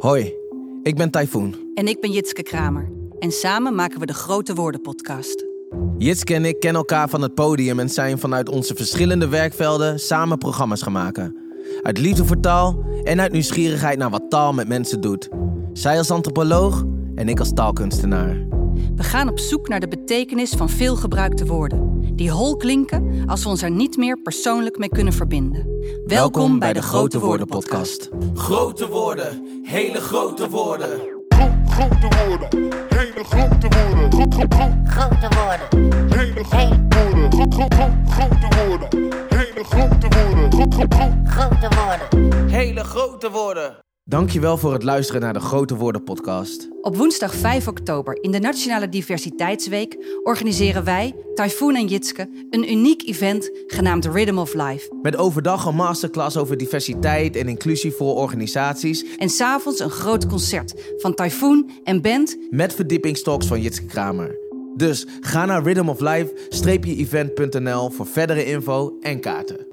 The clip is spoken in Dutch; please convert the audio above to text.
Hoi, ik ben Typhoon. En ik ben Jitske Kramer. En samen maken we de Grote Woorden podcast. Jitske en ik kennen elkaar van het podium en zijn vanuit onze verschillende werkvelden samen programma's gaan maken. Uit liefde voor taal en uit nieuwsgierigheid naar wat taal met mensen doet. Zij als antropoloog en ik als taalkunstenaar. We gaan op zoek naar de betekenis van veel gebruikte woorden. Die hol klinken als we ons er niet meer persoonlijk mee kunnen verbinden. Welkom, bij de Grote Woorden podcast. Grote woorden, hele grote woorden. grote woorden, hele grote woorden, grote woorden, hele grote woorden, grote woorden, hele grote woorden, grote woorden. Hele grote woorden. Dankjewel voor het luisteren naar de Grote Woorden podcast. Op woensdag 5 oktober in de Nationale Diversiteitsweek organiseren wij, Typhoon en Jitske, een uniek event genaamd Rhythm of Life. Met overdag een masterclass over diversiteit en inclusie voor organisaties. En s'avonds een groot concert van Typhoon en band Met verdiepingstalks van Jitske Kramer. Dus ga naar rhythmoflife-event.nl voor verdere info en kaarten.